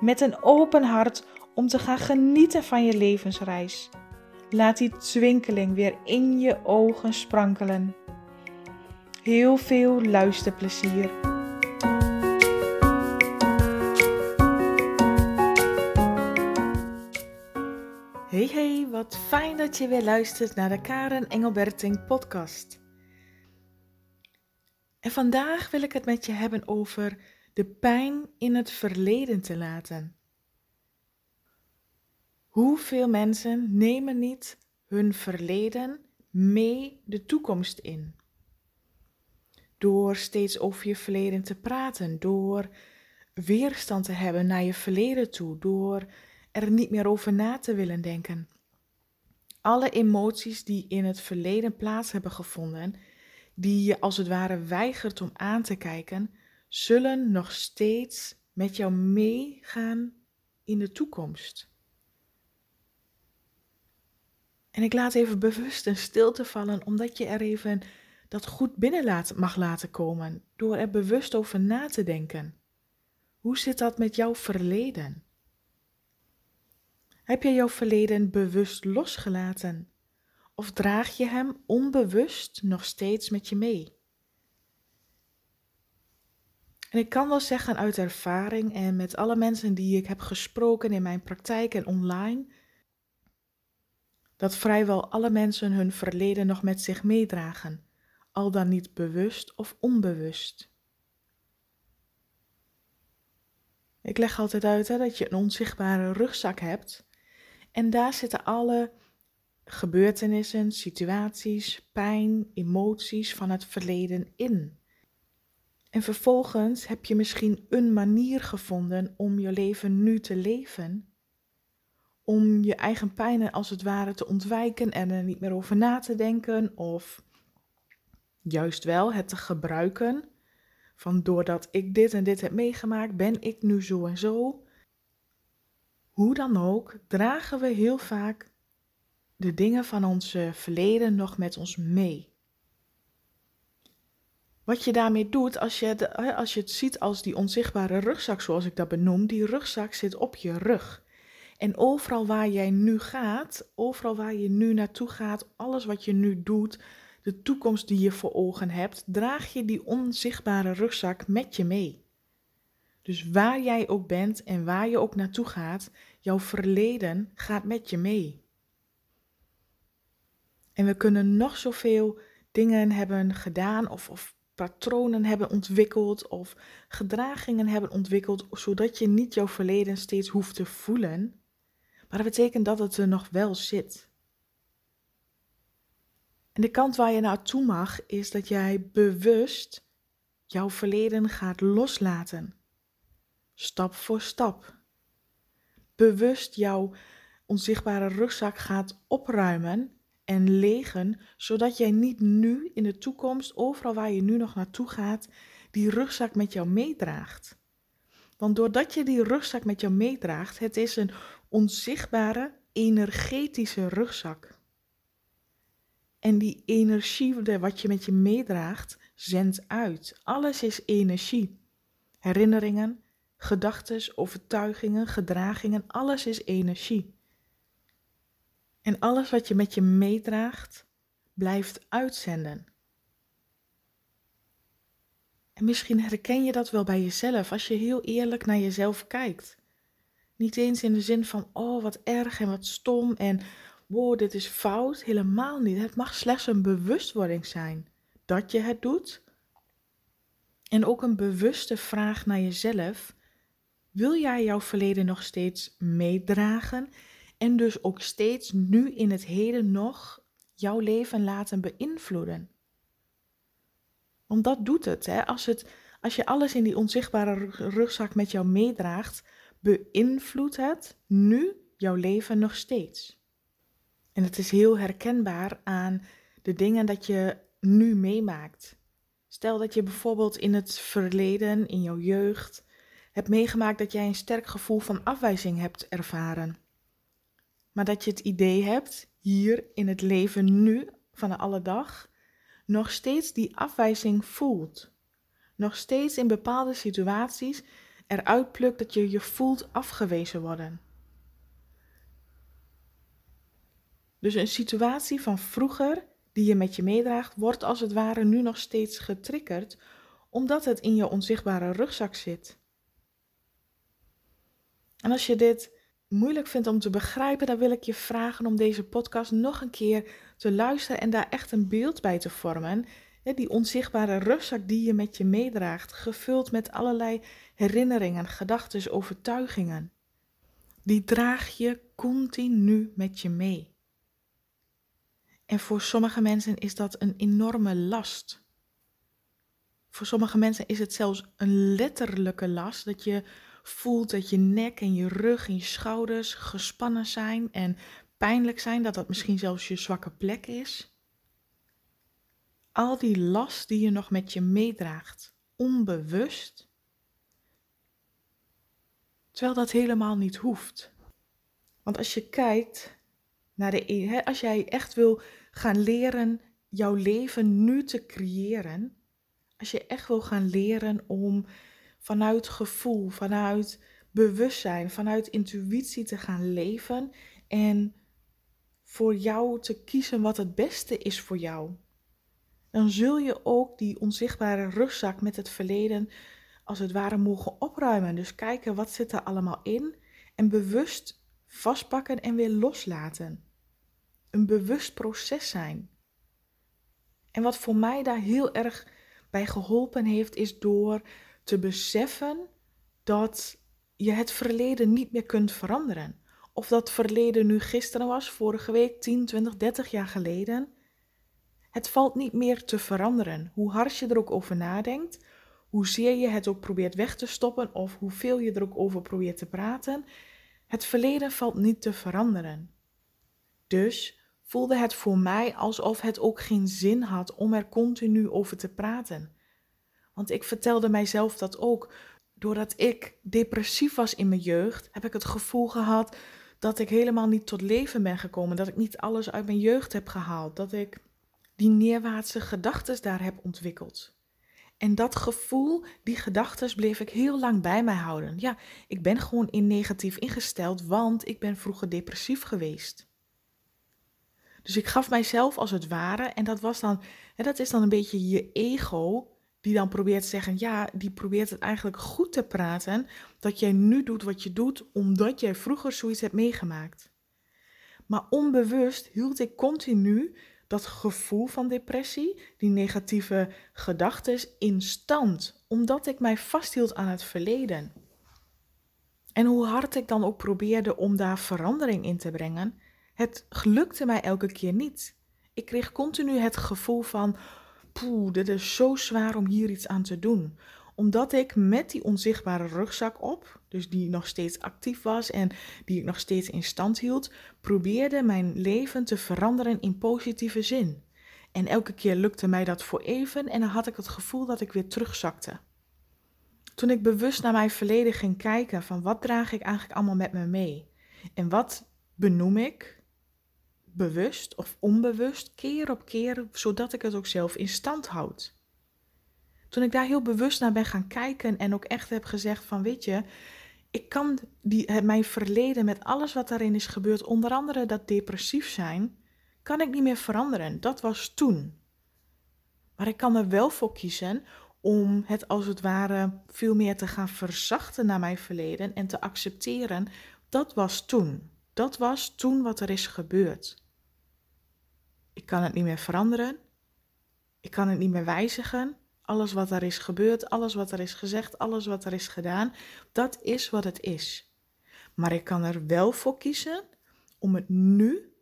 met een open hart om te gaan genieten van je levensreis. Laat die twinkeling weer in je ogen sprankelen. Heel veel luisterplezier. Hey hey, wat fijn dat je weer luistert naar de Karen Engelberting podcast. En vandaag wil ik het met je hebben over de pijn in het verleden te laten. Hoeveel mensen nemen niet hun verleden mee de toekomst in? Door steeds over je verleden te praten, door weerstand te hebben naar je verleden toe, door er niet meer over na te willen denken. Alle emoties die in het verleden plaats hebben gevonden, die je als het ware weigert om aan te kijken, zullen nog steeds met jou meegaan in de toekomst. En ik laat even bewust een stilte vallen, omdat je er even dat goed binnen mag laten komen, door er bewust over na te denken. Hoe zit dat met jouw verleden? Heb je jouw verleden bewust losgelaten? Of draag je hem onbewust nog steeds met je mee? En ik kan wel zeggen uit ervaring en met alle mensen die ik heb gesproken in mijn praktijk en online, dat vrijwel alle mensen hun verleden nog met zich meedragen, al dan niet bewust of onbewust. Ik leg altijd uit hè, dat je een onzichtbare rugzak hebt en daar zitten alle gebeurtenissen, situaties, pijn, emoties van het verleden in. En vervolgens heb je misschien een manier gevonden om je leven nu te leven. Om je eigen pijnen als het ware te ontwijken en er niet meer over na te denken. Of juist wel het te gebruiken. Van doordat ik dit en dit heb meegemaakt, ben ik nu zo en zo. Hoe dan ook, dragen we heel vaak de dingen van ons verleden nog met ons mee. Wat je daarmee doet, als je, als je het ziet als die onzichtbare rugzak, zoals ik dat benoem, die rugzak zit op je rug. En overal waar jij nu gaat, overal waar je nu naartoe gaat, alles wat je nu doet, de toekomst die je voor ogen hebt, draag je die onzichtbare rugzak met je mee. Dus waar jij ook bent en waar je ook naartoe gaat, jouw verleden gaat met je mee. En we kunnen nog zoveel dingen hebben gedaan of, of patronen hebben ontwikkeld of gedragingen hebben ontwikkeld, zodat je niet jouw verleden steeds hoeft te voelen. Maar dat betekent dat het er nog wel zit. En de kant waar je naartoe mag, is dat jij bewust jouw verleden gaat loslaten. Stap voor stap. Bewust jouw onzichtbare rugzak gaat opruimen en legen, zodat jij niet nu in de toekomst, overal waar je nu nog naartoe gaat, die rugzak met jou meedraagt. Want doordat je die rugzak met jou meedraagt, het is een onzichtbare energetische rugzak. En die energie wat je met je meedraagt, zendt uit. Alles is energie. Herinneringen, gedachten, overtuigingen, gedragingen, alles is energie. En alles wat je met je meedraagt, blijft uitzenden. En misschien herken je dat wel bij jezelf als je heel eerlijk naar jezelf kijkt. Niet eens in de zin van, oh wat erg en wat stom en wow, dit is fout. Helemaal niet. Het mag slechts een bewustwording zijn dat je het doet. En ook een bewuste vraag naar jezelf. Wil jij jouw verleden nog steeds meedragen en dus ook steeds nu in het heden nog jouw leven laten beïnvloeden. Want dat doet het, hè? Als, het, als je alles in die onzichtbare rugzak met jou meedraagt, beïnvloedt het nu jouw leven nog steeds. En het is heel herkenbaar aan de dingen dat je nu meemaakt. Stel dat je bijvoorbeeld in het verleden, in jouw jeugd, hebt meegemaakt dat jij een sterk gevoel van afwijzing hebt ervaren. Maar dat je het idee hebt, hier in het leven nu, van de alle dag, nog steeds die afwijzing voelt. Nog steeds in bepaalde situaties eruit plukt dat je je voelt afgewezen worden. Dus een situatie van vroeger die je met je meedraagt, wordt als het ware nu nog steeds getriggerd, omdat het in je onzichtbare rugzak zit. En als je dit moeilijk vindt om te begrijpen, dan wil ik je vragen om deze podcast nog een keer te luisteren en daar echt een beeld bij te vormen. Die onzichtbare rugzak die je met je meedraagt, gevuld met allerlei herinneringen, gedachten, overtuigingen. Die draag je continu met je mee. En voor sommige mensen is dat een enorme last. Voor sommige mensen is het zelfs een letterlijke last dat je voelt dat je nek en je rug en je schouders gespannen zijn en pijnlijk zijn, dat dat misschien zelfs je zwakke plek is. Al die last die je nog met je meedraagt, onbewust, terwijl dat helemaal niet hoeft. Want als je kijkt naar de, e, als jij echt wil gaan leren jouw leven nu te creëren, als je echt wil gaan leren om vanuit gevoel, vanuit bewustzijn, vanuit intuïtie te gaan leven en voor jou te kiezen wat het beste is voor jou. Dan zul je ook die onzichtbare rugzak met het verleden als het ware mogen opruimen. Dus kijken wat zit er allemaal in en bewust vastpakken en weer loslaten. Een bewust proces zijn. En wat voor mij daar heel erg bij geholpen heeft, is door te beseffen dat je het verleden niet meer kunt veranderen. Of dat verleden nu gisteren was, vorige week, 10, 20, 30 jaar geleden. Het valt niet meer te veranderen. Hoe hard je er ook over nadenkt, hoezeer je het ook probeert weg te stoppen of hoeveel je er ook over probeert te praten, het verleden valt niet te veranderen. Dus voelde het voor mij alsof het ook geen zin had om er continu over te praten. Want ik vertelde mijzelf dat ook. Doordat ik depressief was in mijn jeugd, heb ik het gevoel gehad dat ik helemaal niet tot leven ben gekomen. Dat ik niet alles uit mijn jeugd heb gehaald. Dat ik die neerwaartse gedachten daar heb ontwikkeld. En dat gevoel, die gedachten, bleef ik heel lang bij mij houden. Ja, ik ben gewoon in negatief ingesteld, want ik ben vroeger depressief geweest. Dus ik gaf mijzelf als het ware, en dat was dan, en dat is dan een beetje je ego, die dan probeert te zeggen, ja, die probeert het eigenlijk goed te praten, dat jij nu doet wat je doet, omdat jij vroeger zoiets hebt meegemaakt. Maar onbewust hield ik continu dat gevoel van depressie, die negatieve gedachten in stand, omdat ik mij vasthield aan het verleden. En hoe hard ik dan ook probeerde om daar verandering in te brengen, het lukte mij elke keer niet. Ik kreeg continu het gevoel van, poeh, dit is zo zwaar om hier iets aan te doen. Omdat ik met die onzichtbare rugzak op, dus die nog steeds actief was en die ik nog steeds in stand hield, probeerde mijn leven te veranderen in positieve zin. En elke keer lukte mij dat voor even en dan had ik het gevoel dat ik weer terugzakte. Toen ik bewust naar mijn verleden ging kijken van wat draag ik eigenlijk allemaal met me mee en wat benoem ik, bewust of onbewust, keer op keer, zodat ik het ook zelf in stand houd. Toen ik daar heel bewust naar ben gaan kijken en ook echt heb gezegd van weet je, ik kan die, mijn verleden met alles wat daarin is gebeurd, onder andere dat depressief zijn, kan ik niet meer veranderen. Dat was toen. Maar ik kan er wel voor kiezen om het als het ware veel meer te gaan verzachten naar mijn verleden en te accepteren. Dat was toen. Dat was toen wat er is gebeurd. Ik kan het niet meer veranderen. Ik kan het niet meer wijzigen. Alles wat er is gebeurd, alles wat er is gezegd, alles wat er is gedaan, dat is wat het is. Maar ik kan er wel voor kiezen om het nu,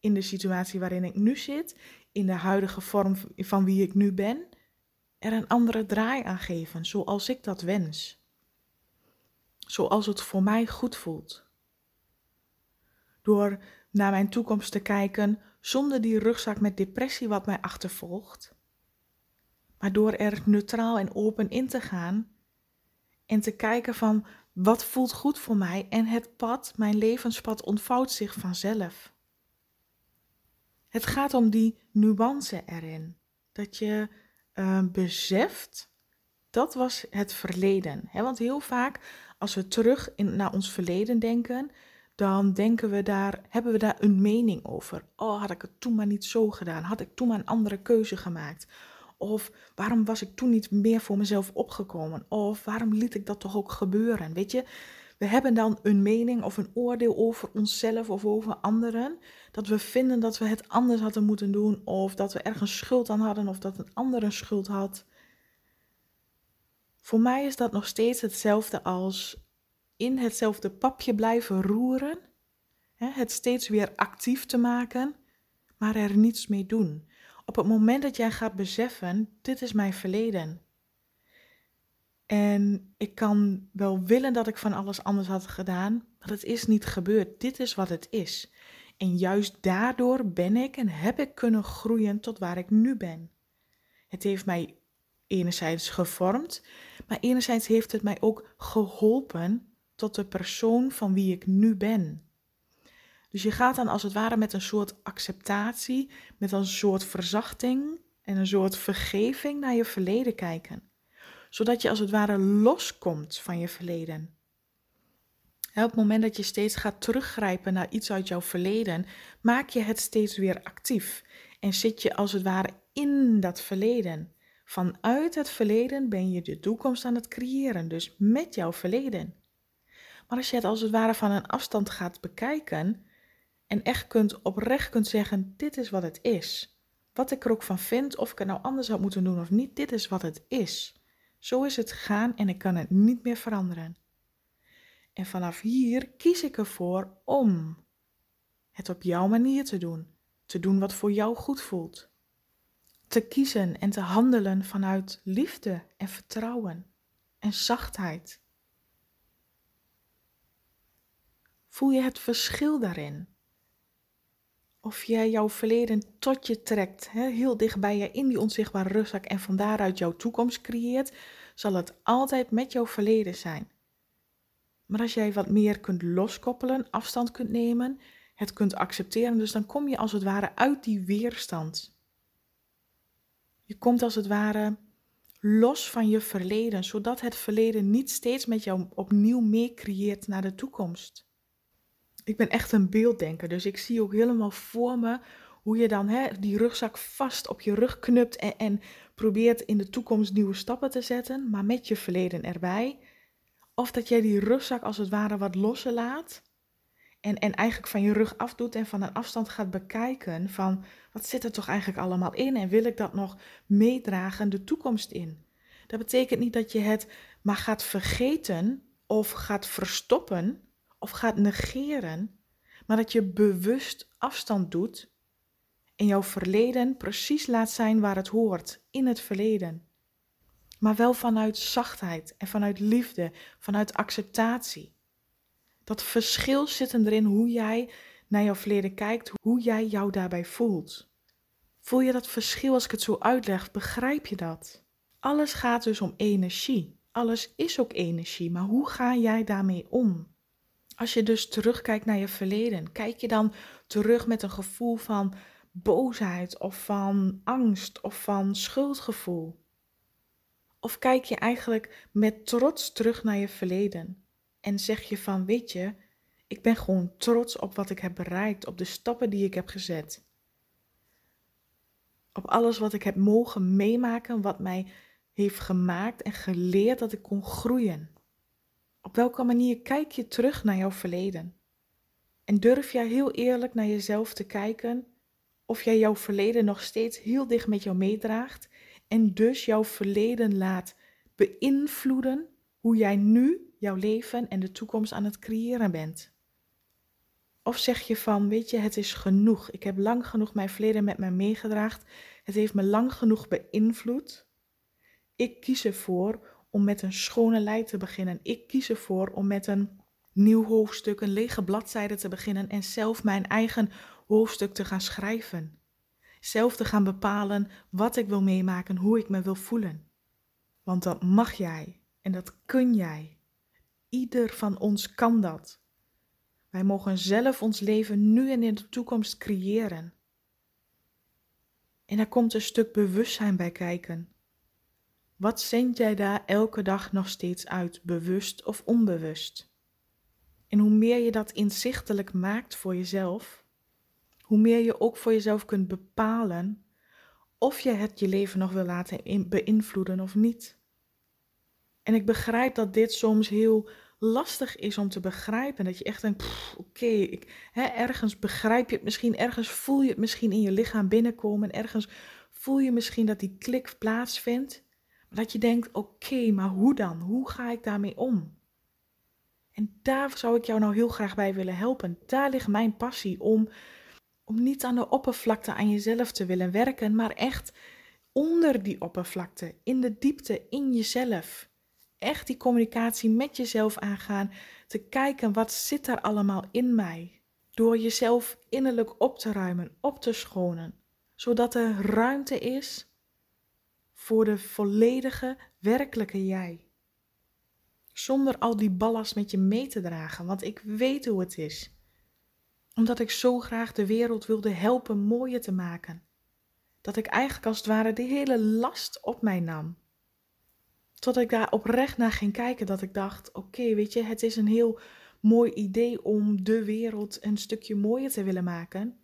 in de situatie waarin ik nu zit, in de huidige vorm van wie ik nu ben, er een andere draai aan geven, zoals ik dat wens. zoals het voor mij goed voelt. Door naar mijn toekomst te kijken zonder die rugzak met depressie wat mij achtervolgt, maar door er neutraal en open in te gaan en te kijken van wat voelt goed voor mij en het pad, mijn levenspad ontvouwt zich vanzelf. Het gaat om die nuance erin. Dat je uh, beseft, dat was het verleden. Hè? Want heel vaak, als we terug in, naar ons verleden denken, dan denken we daar, hebben we daar een mening over. Oh, had ik het toen maar niet zo gedaan? Had ik toen maar een andere keuze gemaakt? Of waarom was ik toen niet meer voor mezelf opgekomen? Of waarom liet ik dat toch ook gebeuren? Weet je, we hebben dan een mening of een oordeel over onszelf of over anderen. Dat we vinden dat we het anders hadden moeten doen. Of dat we ergens schuld aan hadden of dat een ander een schuld had. Voor mij is dat nog steeds hetzelfde als in hetzelfde papje blijven roeren. Het steeds weer actief te maken, maar er niets mee doen. Op het moment dat jij gaat beseffen, dit is mijn verleden. En ik kan wel willen dat ik van alles anders had gedaan, maar het is niet gebeurd. Dit is wat het is. En juist daardoor ben ik en heb ik kunnen groeien tot waar ik nu ben. Het heeft mij enerzijds gevormd, maar enerzijds heeft het mij ook geholpen tot de persoon van wie ik nu ben. Dus je gaat dan als het ware met een soort acceptatie, met een soort verzachting en een soort vergeving naar je verleden kijken. Zodat je als het ware loskomt van je verleden. Het moment dat je steeds gaat teruggrijpen naar iets uit jouw verleden, maak je het steeds weer actief. En zit je als het ware in dat verleden. Vanuit het verleden ben je de toekomst aan het creëren, dus met jouw verleden. Maar als je het als het ware van een afstand gaat bekijken, en echt kunt oprecht kunt zeggen: dit is wat het is. Wat ik er ook van vind, of ik het nou anders had moeten doen of niet, dit is wat het is. Zo is het gegaan en ik kan het niet meer veranderen. En vanaf hier kies ik ervoor om het op jouw manier te doen, te doen wat voor jou goed voelt. Te kiezen en te handelen vanuit liefde en vertrouwen en zachtheid. Voel je het verschil daarin? of jij jouw verleden tot je trekt, heel dicht bij je in die onzichtbare rugzak en van daaruit jouw toekomst creëert, zal het altijd met jouw verleden zijn. Maar als jij wat meer kunt loskoppelen, afstand kunt nemen, het kunt accepteren, dus dan kom je als het ware uit die weerstand. Je komt als het ware los van je verleden, zodat het verleden niet steeds met jou opnieuw meecreëert naar de toekomst ik ben echt een beelddenker, dus ik zie ook helemaal voor me hoe je dan hè, die rugzak vast op je rug knupt en, en probeert in de toekomst nieuwe stappen te zetten, maar met je verleden erbij. Of dat jij die rugzak als het ware wat losser laat en, en eigenlijk van je rug afdoet en van een afstand gaat bekijken van wat zit er toch eigenlijk allemaal in en wil ik dat nog meedragen de toekomst in. Dat betekent niet dat je het maar gaat vergeten of gaat verstoppen, of gaat negeren, maar dat je bewust afstand doet en jouw verleden precies laat zijn waar het hoort, in het verleden. Maar wel vanuit zachtheid en vanuit liefde, vanuit acceptatie. Dat verschil zit erin hoe jij naar jouw verleden kijkt, hoe jij jou daarbij voelt. Voel je dat verschil als ik het zo uitleg? Begrijp je dat? Alles gaat dus om energie. Alles is ook energie, maar hoe ga jij daarmee om? Als je dus terugkijkt naar je verleden, kijk je dan terug met een gevoel van boosheid of van angst of van schuldgevoel? Of kijk je eigenlijk met trots terug naar je verleden en zeg je van, weet je, ik ben gewoon trots op wat ik heb bereikt, op de stappen die ik heb gezet. Op alles wat ik heb mogen meemaken, wat mij heeft gemaakt en geleerd dat ik kon groeien. Op welke manier kijk je terug naar jouw verleden? En durf jij heel eerlijk naar jezelf te kijken of jij jouw verleden nog steeds heel dicht met jou meedraagt en dus jouw verleden laat beïnvloeden hoe jij nu jouw leven en de toekomst aan het creëren bent? Of zeg je van, weet je, het is genoeg. Ik heb lang genoeg mijn verleden met mij meegedraagd. Het heeft me lang genoeg beïnvloed. Ik kies ervoor om met een schone lei te beginnen. Ik kies ervoor om met een nieuw hoofdstuk, een lege bladzijde te beginnen en zelf mijn eigen hoofdstuk te gaan schrijven. Zelf te gaan bepalen wat ik wil meemaken, hoe ik me wil voelen. Want dat mag jij en dat kun jij. Ieder van ons kan dat. Wij mogen zelf ons leven nu en in de toekomst creëren. En daar komt een stuk bewustzijn bij kijken. Wat zend jij daar elke dag nog steeds uit, bewust of onbewust? En hoe meer je dat inzichtelijk maakt voor jezelf, hoe meer je ook voor jezelf kunt bepalen of je het je leven nog wil laten beïnvloeden of niet. En ik begrijp dat dit soms heel lastig is om te begrijpen. Dat je echt denkt, oké, ergens begrijp je het misschien, ergens voel je het misschien in je lichaam binnenkomen, ergens voel je misschien dat die klik plaatsvindt. Dat je denkt, oké, maar hoe dan? Hoe ga ik daarmee om? En daar zou ik jou nou heel graag bij willen helpen. Daar ligt mijn passie om, om niet aan de oppervlakte aan jezelf te willen werken, maar echt onder die oppervlakte, in de diepte, in jezelf echt die communicatie met jezelf aangaan. Te kijken wat zit er allemaal in mij. Door jezelf innerlijk op te ruimen, op te schonen. Zodat er ruimte is voor de volledige, werkelijke jij. Zonder al die ballast met je mee te dragen, want ik weet hoe het is. Omdat ik zo graag de wereld wilde helpen mooier te maken. Dat ik eigenlijk als het ware de hele last op mij nam. Tot ik daar oprecht naar ging kijken, dat ik dacht: oké, weet je, het is een heel mooi idee om de wereld een stukje mooier te willen maken.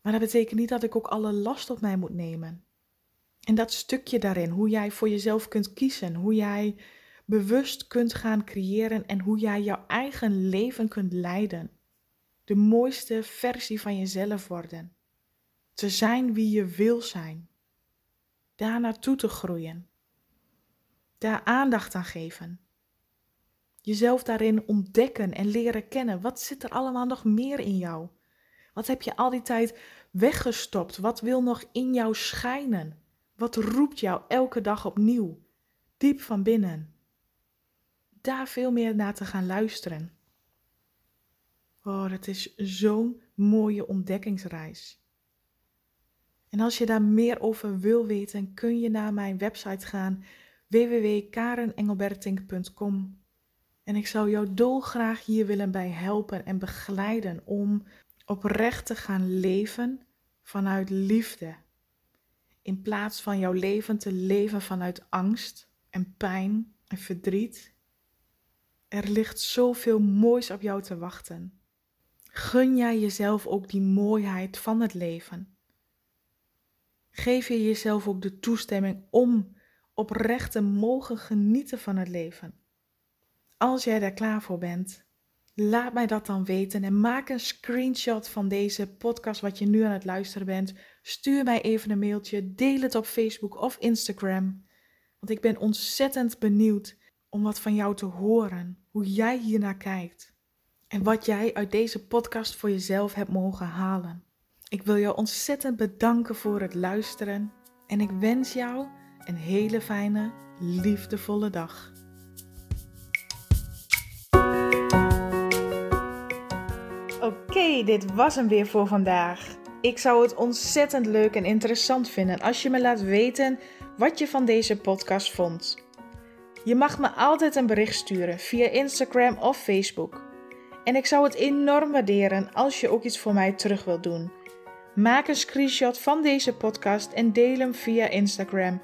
Maar dat betekent niet dat ik ook alle last op mij moet nemen. En dat stukje daarin, hoe jij voor jezelf kunt kiezen, hoe jij bewust kunt gaan creëren en hoe jij jouw eigen leven kunt leiden. De mooiste versie van jezelf worden. Te zijn wie je wil zijn. Daar naartoe te groeien daar aandacht aan geven. Jezelf daarin ontdekken en leren kennen. Wat zit er allemaal nog meer in jou? Wat heb je al die tijd weggestopt? Wat wil nog in jou schijnen? Wat roept jou elke dag opnieuw, diep van binnen? Daar veel meer naar te gaan luisteren. Oh, dat is zo'n mooie ontdekkingsreis. En als je daar meer over wil weten, kun je naar mijn website gaan www.karenengelbertink.com. En ik zou jou dolgraag hier willen bij helpen en begeleiden om oprecht te gaan leven vanuit liefde. In plaats van jouw leven te leven vanuit angst en pijn en verdriet. Er ligt zoveel moois op jou te wachten. Gun jij jezelf ook die mooiheid van het leven? Geef je jezelf ook de toestemming om oprecht te mogen genieten van het leven. Als jij daar klaar voor bent, laat mij dat dan weten en maak een screenshot van deze podcast wat je nu aan het luisteren bent. Stuur mij even een mailtje, deel het op Facebook of Instagram. Want ik ben ontzettend benieuwd om wat van jou te horen, hoe jij hiernaar kijkt en wat jij uit deze podcast voor jezelf hebt mogen halen. Ik wil jou ontzettend bedanken voor het luisteren en ik wens jou een hele fijne, liefdevolle dag. Oké, dit was hem weer voor vandaag. Ik zou het ontzettend leuk en interessant vinden als je me laat weten wat je van deze podcast vond. Je mag me altijd een bericht sturen via Instagram of Facebook. En ik zou het enorm waarderen als je ook iets voor mij terug wilt doen. Maak een screenshot van deze podcast en deel hem via Instagram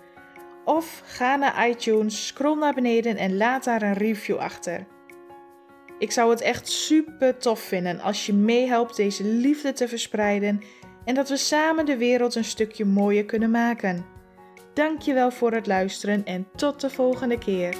of ga naar iTunes, scroll naar beneden en laat daar een review achter. Ik zou het echt super tof vinden als je meehelpt deze liefde te verspreiden en dat we samen de wereld een stukje mooier kunnen maken. Dankjewel voor het luisteren en tot de volgende keer.